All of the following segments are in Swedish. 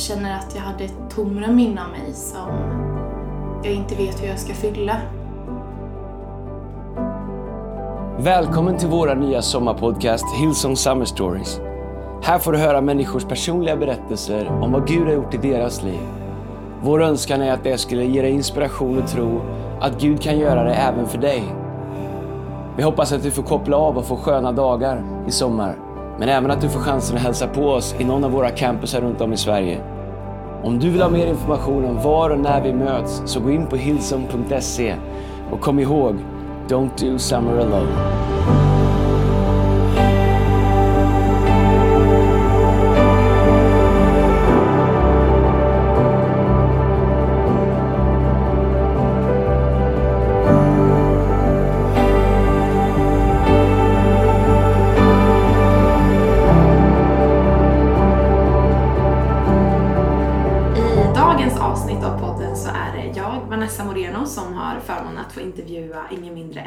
känner att jag hade ett tomrum inom mig som jag inte vet hur jag ska fylla. Välkommen till våra nya sommarpodcast Hillsong Summer Stories. Här får du höra människors personliga berättelser om vad Gud har gjort i deras liv. Vår önskan är att det skulle ge dig inspiration och tro att Gud kan göra det även för dig. Vi hoppas att du får koppla av och få sköna dagar i sommar. Men även att du får chansen att hälsa på oss i någon av våra campusar runt om i Sverige. Om du vill ha mer information om var och när vi möts så gå in på hillsong.se och kom ihåg, don't do summer alone.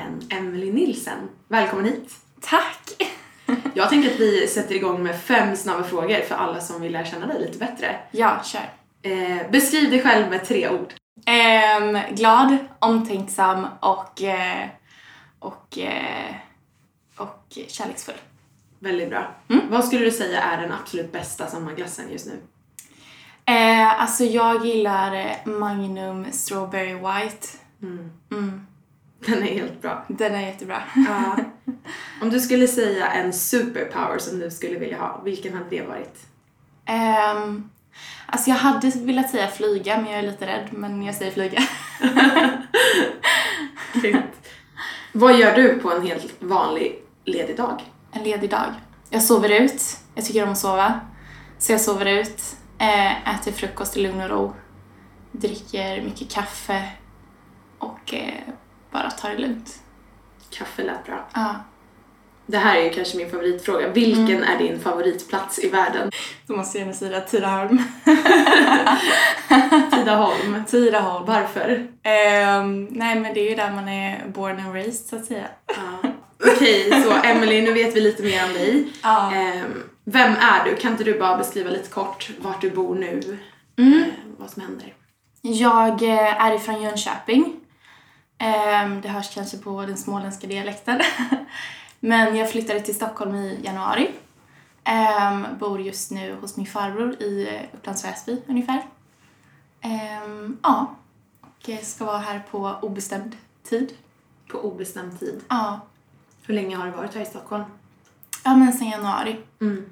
Än Emily Nilsen. Välkommen hit! Tack! Jag tänker att vi sätter igång med fem snabba frågor för alla som vill lära känna dig lite bättre. Ja, kör. Eh, beskriv dig själv med tre ord. Ehm, glad, omtänksam och, eh, och, eh, och kärleksfull. Väldigt bra. Mm. Vad skulle du säga är den absolut bästa sommarglassen just nu? Eh, alltså jag gillar eh, Magnum Strawberry White. Mm. Mm, Den är helt bra. den är jättebra. Ja. Om du skulle säga en superpower som du skulle vilja ha, vilken hade det varit? Ehm, alltså jag hade velat säga flyga men jag är lite rädd men jag säger flyga. Vad gör du på en helt vanlig ledig dag? En ledig dag. Jag sover ut. Jag tycker om att sova. Så jag sover ut, eh, äter frukost i lugn och ro, dricker mycket kaffe och eh, bara tar det lugnt. Kaffe lät bra. Ja. Det här är ju kanske min favoritfråga. Vilken är din favoritplats i världen? Då måste jag nog säga Tidaholm. Tidaholm. Tidaholm. Varför? Ehm, nej men det är ju där man är born and raised så att säga. Ja. Okej, så Emily, nu vet vi lite mer om dig. Ja. Ehm, vem är du? Kan inte du bara beskriva lite kort vart du bor nu? Mm. Eh, vad som händer? Jag eh, är ifrån Jönköping. Ehm, Det hörs kanske på den småländska dialekten. Men jag flyttade till Stockholm i januari. Ehm, Bor just nu hos min farbror i eh, Upplands Väsby ungefär. Ehm, Ja, och ska vara här på obestämd tid. På obestämd tid. Ja, Hur länge har du varit här i Stockholm? ja men sen januari. Mm.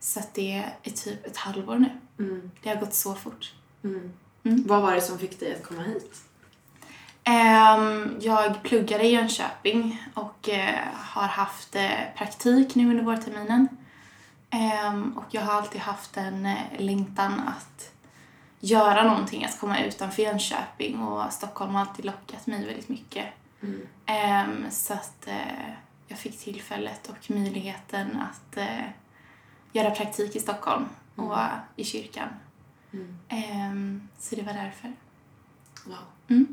Så att det är typ ett halvår nu. Mm. Det har gått så fort. Mm. Mm. Vad var det som fick dig att komma hit? Ehm, jag pluggade i Jönköping och eh, har haft eh, praktik nu under vårterminen. Ehm, och jag har alltid haft en eh, längtan att göra någonting, att komma utanför Jönköping och Stockholm har alltid lockat mig väldigt mycket. Mm. Ehm, så att jag fick tillfället och möjligheten att göra praktik i Stockholm och i kyrkan. Mm. Så det var därför. Wow.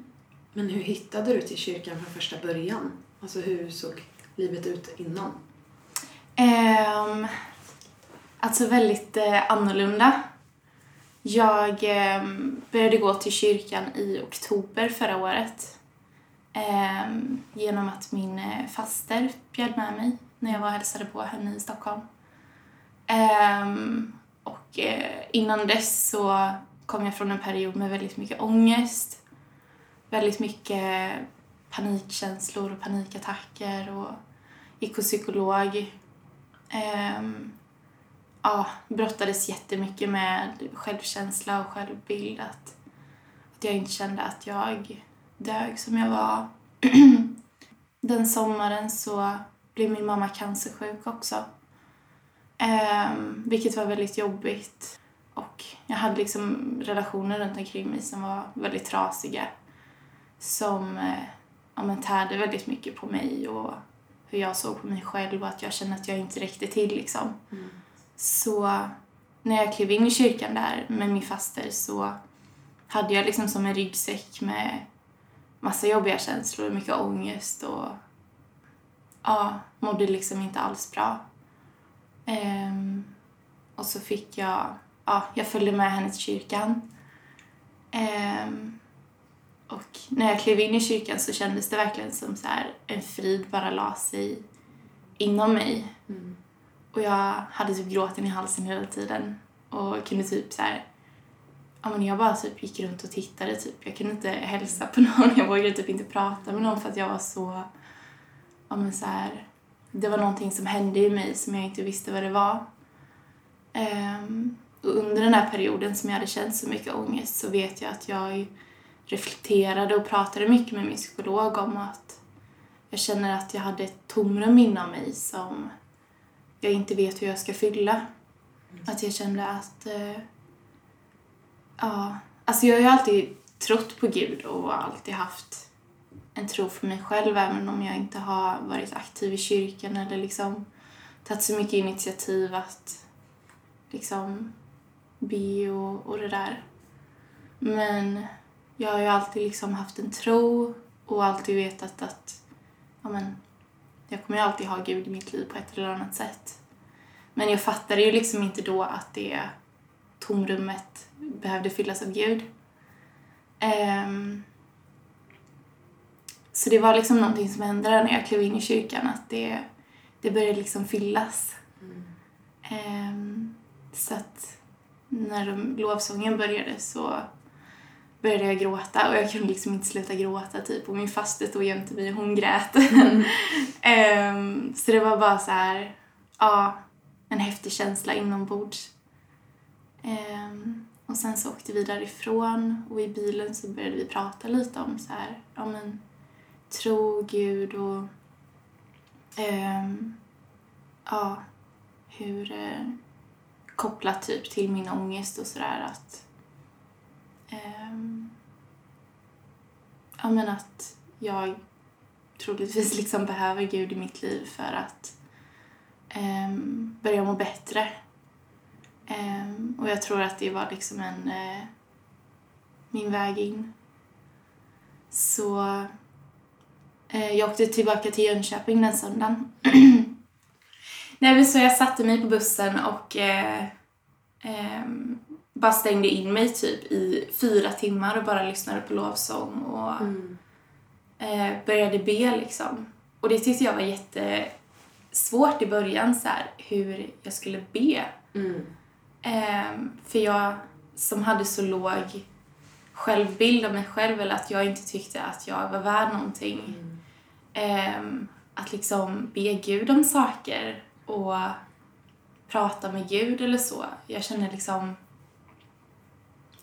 Men hur hittade du till kyrkan från första början? Alltså hur såg livet ut innan? Um, alltså väldigt eh, annorlunda. Jag ehm, började gå till kyrkan i oktober förra året. Ehm, genom att min eh, faster bjöd med mig när jag var och hälsade på henne i Stockholm. Ehm, och eh, innan dess så kom jag från en period med väldigt mycket ångest. Väldigt mycket panikkänslor och panikattacker och gick hos psykolog. Ehm, ja, brottades jättemycket med självkänsla och självbild. Att, att jag inte kände att jag dög som jag var. Den sommaren så blev min mamma cancersjuk också. Um, vilket var väldigt jobbigt. Och jag hade liksom relationer runt omkring mig som var väldigt trasiga. Som eh, ja, men tärde väldigt mycket på mig och hur jag såg på mig själv och att jag kände att jag inte räckte till liksom. Så när jag klev in i kyrkan där med min faster så hade jag liksom som en ryggsäck med massa jobbiga känslor, mycket ångest och ja, mådde liksom inte alls bra. Ehm, och så fick jag ja, jag följde med henne till kyrkan. Ehm, och när jag klev in i kyrkan så kändes det verkligen som så här, en frid bara la sig inom mig. Och jag hade typ gråten i halsen hela tiden och kunde typ så här, ja men jag bara typ gick runt och tittade typ. Jag kunde inte hälsa på någon, jag vågade typ inte prata med någon för att jag var så, ja men så här, det var någonting som hände i mig som jag inte visste vad det var. Ehm, och under den här perioden som jag hade känt så mycket ångest så vet jag att jag reflekterade och pratade mycket med min psykolog om att jag känner att jag hade ett tomrum inom mig som jag inte vet hur jag ska fylla. Att jag kände att... Eh, ja, alltså jag har ju alltid trott på Gud och alltid haft en tro för mig själv även om jag inte har varit aktiv i kyrkan eller liksom tagit så mycket initiativ att liksom be och, och det där. Men jag har ju alltid liksom haft en tro och alltid vetat att ja, men, jag kommer ju alltid ha Gud i mitt liv på ett eller annat sätt. Men jag fattade ju liksom inte då att det tomrummet behövde fyllas av Gud. Ehm, så det var liksom någonting som hände när jag klev in i kyrkan, att det, det började liksom fyllas. Ehm, så att när lovsången började så började jag gråta och jag kunde liksom inte sluta gråta typ och min faste stod jämte mig och hon grät. Ehm, så det var bara så här, ja, en häftig känsla inombords. Ehm, och sen så åkte vi därifrån och i bilen så började vi prata lite om så här, ja men tro Gud och ehm, ja, hur eh, kopplat typ till min ångest och sådär att ehm, ja men att jag troligtvis liksom behöver Gud i mitt liv för att ehm, börja må bättre. Ehm, och jag tror att det var liksom en eh, min väg in. Så eh, jag åkte tillbaka till Jönköping den söndagen. Nej, så jag satte mig på bussen och eh, ehm, bara stängde in mig typ i fyra timmar och bara lyssnade på lovsång och eh, började be liksom. Och det tyckte jag var jättesvårt i början så här, hur jag skulle be. Ehm, för jag som hade så låg självbild av mig själv eller att jag inte tyckte att jag var värd någonting. Ehm, att liksom be Gud om saker och prata med Gud eller så. Jag känner liksom,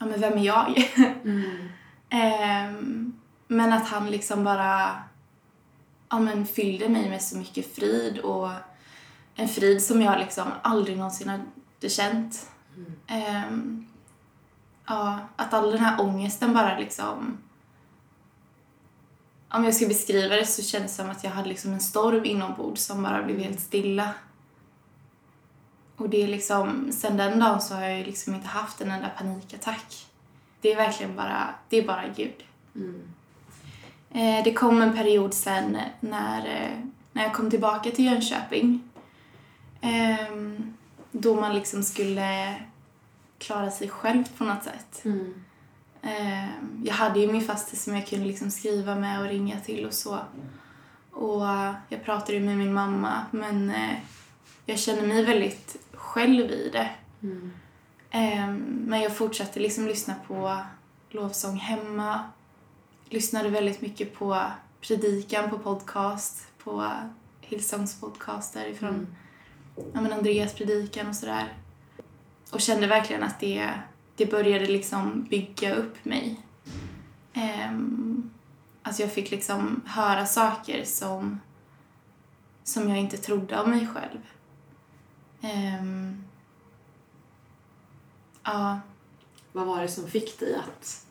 ja men vem är jag? Ehm, men att han liksom bara ja, men fyllde mig med så mycket frid och en frid som jag liksom aldrig någonsin hade känt. Ehm, ja, att all den här ångesten bara liksom... Om jag ska beskriva det så känns det som att jag hade liksom en storm inombords som bara blev helt stilla. Och det är liksom, sen den dagen så har jag liksom inte haft en enda panikattack. Det är verkligen bara, det är bara Gud. Eh, det kom en period sen när, eh, när jag kom tillbaka till Jönköping. Ehm, då man liksom skulle klara sig själv på något sätt. Ehm, jag hade ju min faste som jag kunde liksom skriva med och ringa till och så. Och jag pratade med min mamma men eh, jag kände mig väldigt själv i det. Ehm, men jag fortsatte liksom lyssna på lovsång hemma. Lyssnade väldigt mycket på predikan på podcast, på Hillsongs podcast därifrån. Ja, men Andreas predikan och sådär. Och kände verkligen att det, det började liksom bygga upp mig. Um, alltså jag fick liksom höra saker som, som jag inte trodde om mig själv. Ehm, ja, Vad var det som fick dig att,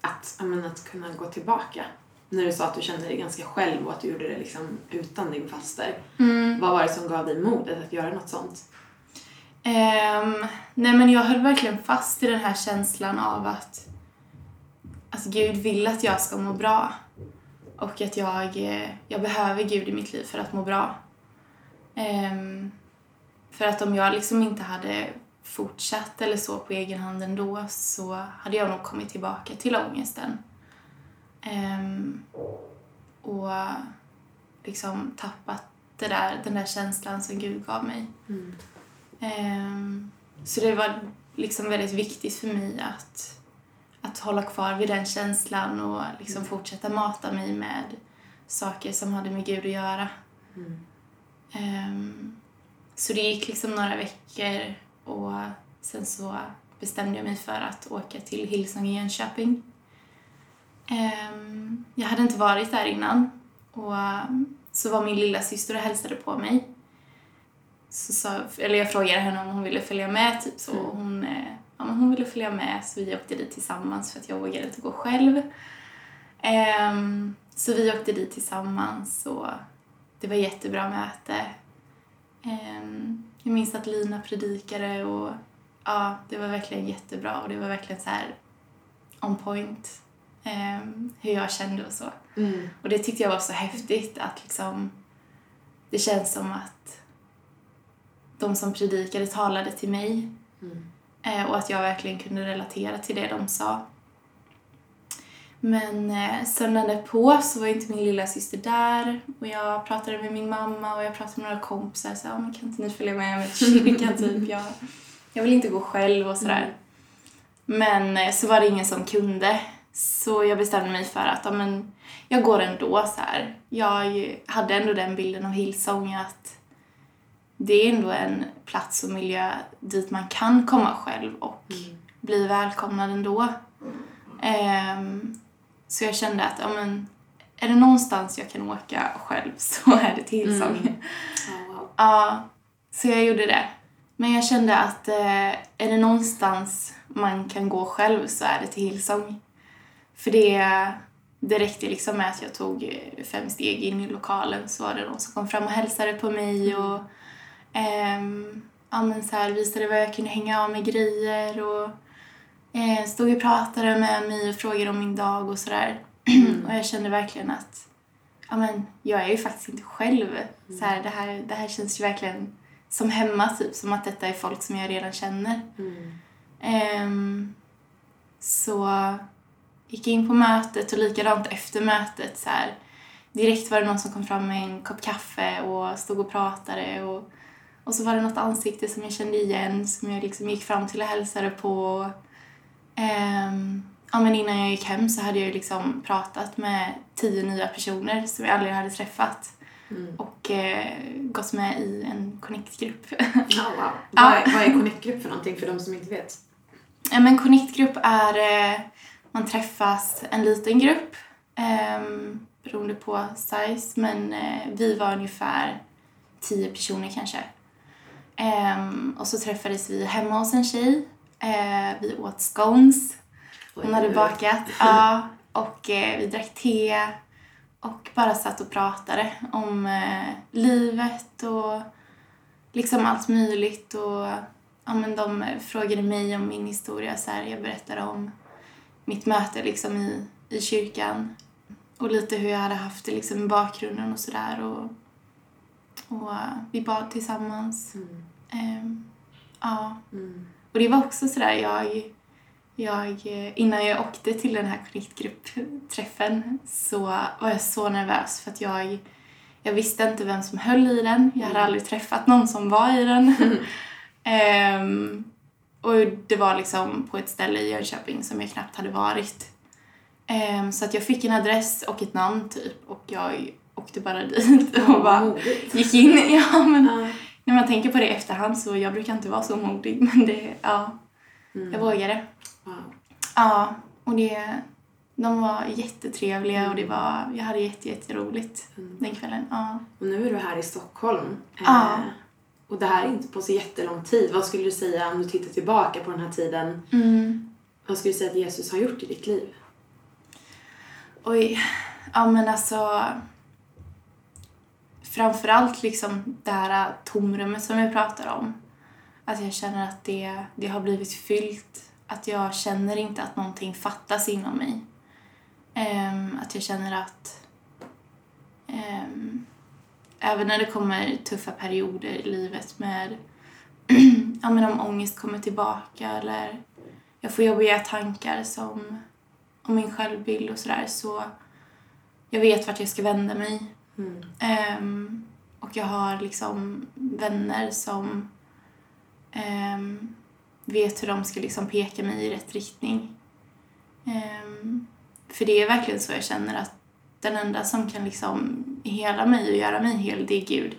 att, menar, att kunna gå tillbaka? När du sa att du kände dig ganska själv och att du gjorde det liksom utan din faster. Vad var det som gav dig modet att göra något sånt? Ehm, nej men jag höll verkligen fast i den här känslan av att alltså Gud vill att jag ska må bra. Och att jag, eh, jag behöver Gud i mitt liv för att må bra. Ehm, för att om jag liksom inte hade fortsatt eller så på egen hand ändå så hade jag nog kommit tillbaka till ångesten. Um, och liksom tappat det där, den där känslan som Gud gav mig. Mm. Um, så det var liksom väldigt viktigt för mig att, att hålla kvar vid den känslan och liksom Mm. fortsätta mata mig med saker som hade med Gud att göra. Mm. Ehm, så det gick liksom några veckor och sen så bestämde jag mig för att åka till Hillsong i Jönköping. Ehm, jag hade inte varit där innan och så var min lilla syster och hälsade på mig. Så sa, eller jag frågade henne om hon ville följa med typ så och hon, eh, ja, men hon ville följa med så vi åkte dit tillsammans för att jag vågade inte gå själv. Ehm, så vi åkte dit tillsammans och det var jättebra möte. Ehm, jag minns att Lina predikade och ja, det var verkligen jättebra och det var verkligen så här on point ehm, hur jag kände och så. Mm. Och det tyckte jag var så häftigt att liksom det känns som att de som predikade talade till mig Mm. eh, och att jag verkligen kunde relatera till det de sa. Men eh, söndagen därpå så var inte min lilla syster där och jag pratade med min mamma och jag pratade med några kompisar så ja, men kan inte ni följa med mig till kyrkan typ? Jag, jag vill inte gå själv och sådär. Men eh, så var det ingen som kunde. Så jag bestämde mig för att men, jag går ändå så här. Jag hade ändå den bilden av Hillsong att det är ändå en plats och miljö dit man kan komma själv och bli välkomnad ändå. Ehm, så jag kände att ja, men, är det någonstans jag kan åka själv så är det till Hillsong. Mm. Ja, wow. Ja, så jag gjorde det. Men jag kände att eh, är det någonstans man kan gå själv så är det till Hillsong. För det, det räckte liksom med att jag tog eh, fem steg in i lokalen så var det någon som kom fram och hälsade på mig och ehm, ja, men så här, visade var jag kunde hänga av med grejer och eh, stod och pratade med mig och frågade om min dag och sådär. och jag kände verkligen att ja, men, jag är ju faktiskt inte själv. Så här, det, här, det här känns ju verkligen som hemma, typ. Som att detta är folk som jag redan känner. Mm. Ehm, så gick jag in på mötet och likadant efter mötet så här, direkt var det någon som kom fram med en kopp kaffe och stod och pratade och, och så var det något ansikte som jag kände igen som jag liksom gick fram till och hälsade på. Ehm, ja, men innan jag gick hem så hade jag liksom pratat med tio nya personer som jag aldrig hade träffat Mm. och eh, gått med i en connect-grupp. Ja, wow. Vad är, vad är Connect-grupp för någonting för de som inte vet? Ja, men Connect-grupp är... Eh, man träffas en liten grupp eh, beroende på size, men eh, vi var ungefär tio personer kanske. Ehm, och så träffades vi hemma hos en tjej. Eh, vi åt scones. Hon hade bakat. Ja, och eh, vi drack te och bara satt och pratade om eh, livet och liksom allt möjligt. Och ja, men de frågade mig om min historia. Så här, jag berättade om mitt möte liksom i, i kyrkan och lite hur jag hade haft det liksom i bakgrunden och sådär. Och, och eh, vi bad tillsammans. Mm. Ehm, ja. Mm. Och det var också sådär, jag, jag, innan jag åkte till den här Connect-grupp-träffen så var jag så nervös för att jag, jag visste inte vem som höll i den. Jag hade aldrig träffat någon som var i den. Ehm, och det var liksom på ett ställe i Jönköping som jag knappt hade varit. Ehm, så att jag fick en adress och ett namn typ och jag åkte bara dit och bara gick in. Ja, men. När man tänker på det i efterhand så jag brukar inte vara så modig men det, ja, Mm. jag vågade. Wow. Ja, och det, de var jättetrevliga och det var, jag hade jätte, jätteroligt Mm. den kvällen. Ja. Och nu är du här i Stockholm. Ja. Eh, och det här är inte på så jättelång tid. Vad skulle du säga om du tittar tillbaka på den här tiden? Mm. Vad skulle du säga att Jesus har gjort i ditt liv? Oj, ja men alltså framförallt liksom det här tomrummet som jag pratar om. Att jag känner att det, det har blivit fyllt. Att jag känner inte att någonting fattas inom mig. Um, att jag känner att um, även när det kommer tuffa perioder i livet med ja, men om ångest kommer tillbaka eller jag får jobbiga tankar som om min självbild och sådär så jag vet vart jag ska vända mig. Mm. Um, och jag har liksom vänner som um, vet hur de ska liksom peka mig i rätt riktning. Um, för det är verkligen så jag känner att den enda som kan liksom hela mig och göra mig hel, det är Gud.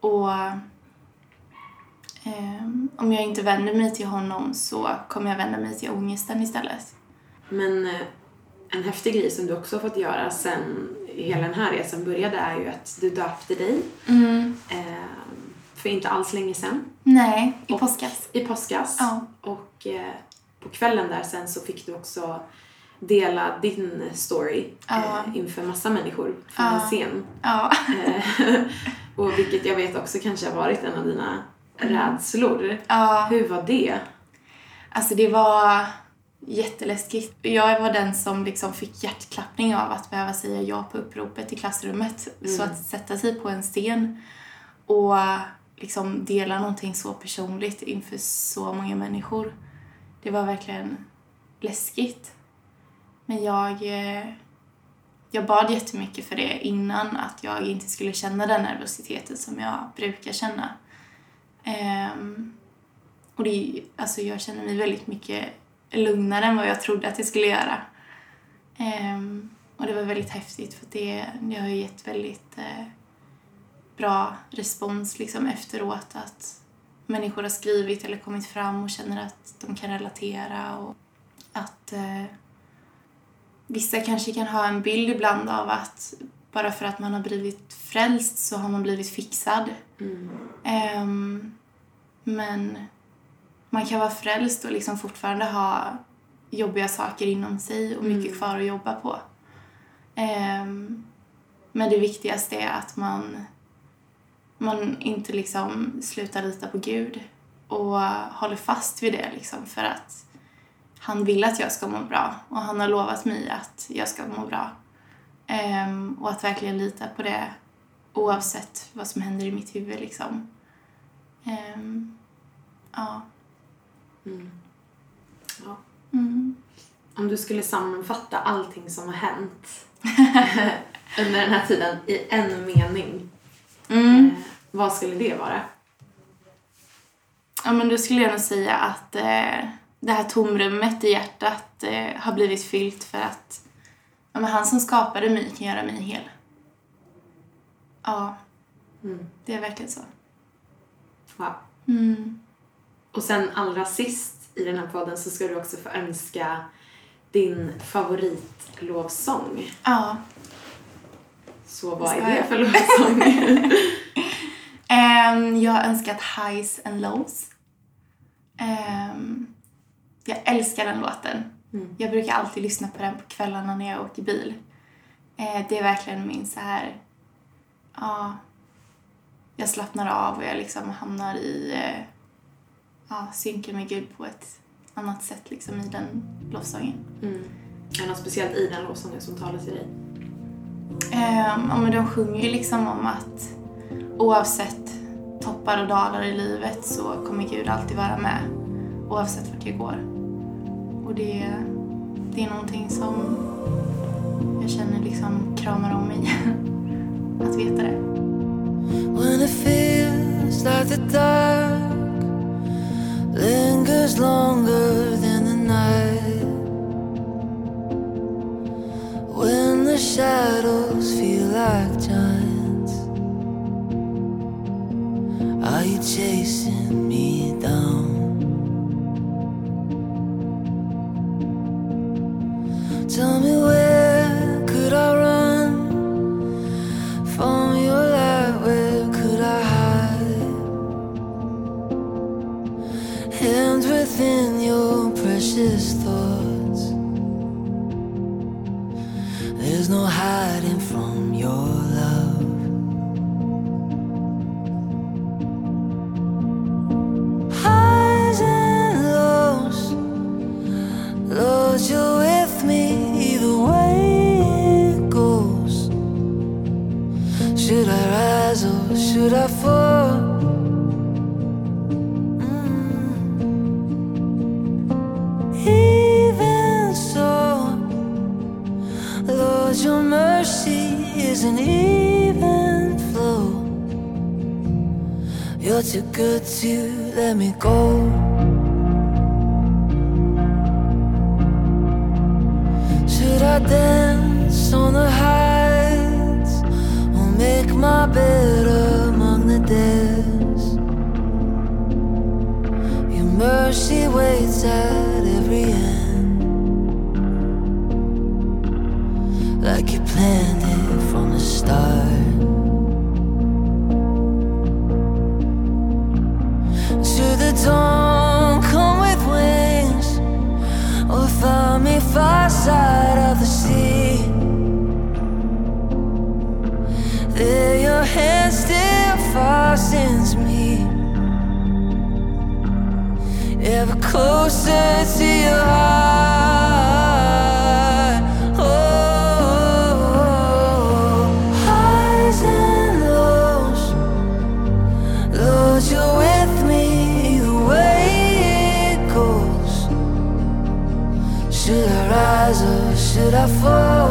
Och um, om jag inte vänder mig till honom så kommer jag vända mig till ångesten istället. Men eh, en häftig grej som du också har fått göra sen hela den här resan började är ju att du döpte dig eh, för inte alls länge sedan. Nej, i Och- påskas. I påskas. Ja. Och eh, på kvällen där sen så fick du också dela din story Ja. eh, inför massa människor från Ja. en scen. Ja. Eh, och vilket jag vet också kanske har varit en av dina rädslor. ja. Hur var det? Alltså det var jätteläskigt. Jag var den som liksom fick hjärtklappning av att behöva säga ja på uppropet i klassrummet. Så att sätta sig på en scen och liksom dela någonting så personligt inför så många människor. Det var verkligen läskigt. Men jag, eh, jag bad jättemycket för det innan, att jag inte skulle känna den nervositeten som jag brukar känna. Ehm, och det, alltså jag känner mig väldigt mycket lugnare än vad jag trodde att jag skulle göra. Ehm, och det var väldigt häftigt för det, det har gett väldigt eh, bra respons liksom efteråt att människor har skrivit eller kommit fram och känner att de kan relatera och att eh, vissa kanske kan ha en bild ibland av att bara för att man har blivit frälst så har man blivit fixad. Ehm, men man kan vara frälst och liksom fortfarande ha jobbiga saker inom sig och mycket kvar att jobba på. Ehm, men det viktigaste är att man, man inte liksom slutar lita på Gud och håller fast vid det liksom för att han vill att jag ska må bra och han har lovat mig att jag ska må bra. Ehm, och att verkligen lita på det oavsett vad som händer i mitt huvud liksom. Ehm, ja. Ja. Mm. Om du skulle sammanfatta allting som har hänt under den här tiden i en mening, Mm. eh, vad skulle det vara? Ja, men då skulle jag nog säga att eh, det här tomrummet i hjärtat eh, har blivit fyllt för att ja, men han som skapade mig kan göra mig hel. Ja, Mm. det är verkligen så. Wow. Mm. Och sen allra sist i den här podden så ska du också få önska din favoritlovsång. Ja. Så vad är det för lovsång? Ehm, jag har önskat Highs and Lows. Ehm, jag älskar den låten. Mm. Jag brukar alltid lyssna på den på kvällarna när jag åker bil. Eh, det är verkligen min så här... Ja, jag slappnar av och jag liksom hamnar i eh, ja, synken med Gud på ett annat sätt liksom i den lovsången. Mm. Är det något speciellt i den lovsången som talar till dig? Um, ja, men de sjunger ju liksom om att oavsett toppar och dalar i livet så kommer Gud alltid vara med oavsett vart jag går. Och det, det är någonting som jag känner liksom kramar om mig. att veta det. Lingers longer than the night. When the shadows feel like giants. Are you chasing Or should I fall? Mm. Even so, Lord, your mercy is an even flow. You're too good to let me go. at every end, like you planned it from the start. To the dawn, come with wings, or find me far side. closer to your heart. Oh, highs and lows, Lord, you're with me the way it goes. Should I rise or should I fall?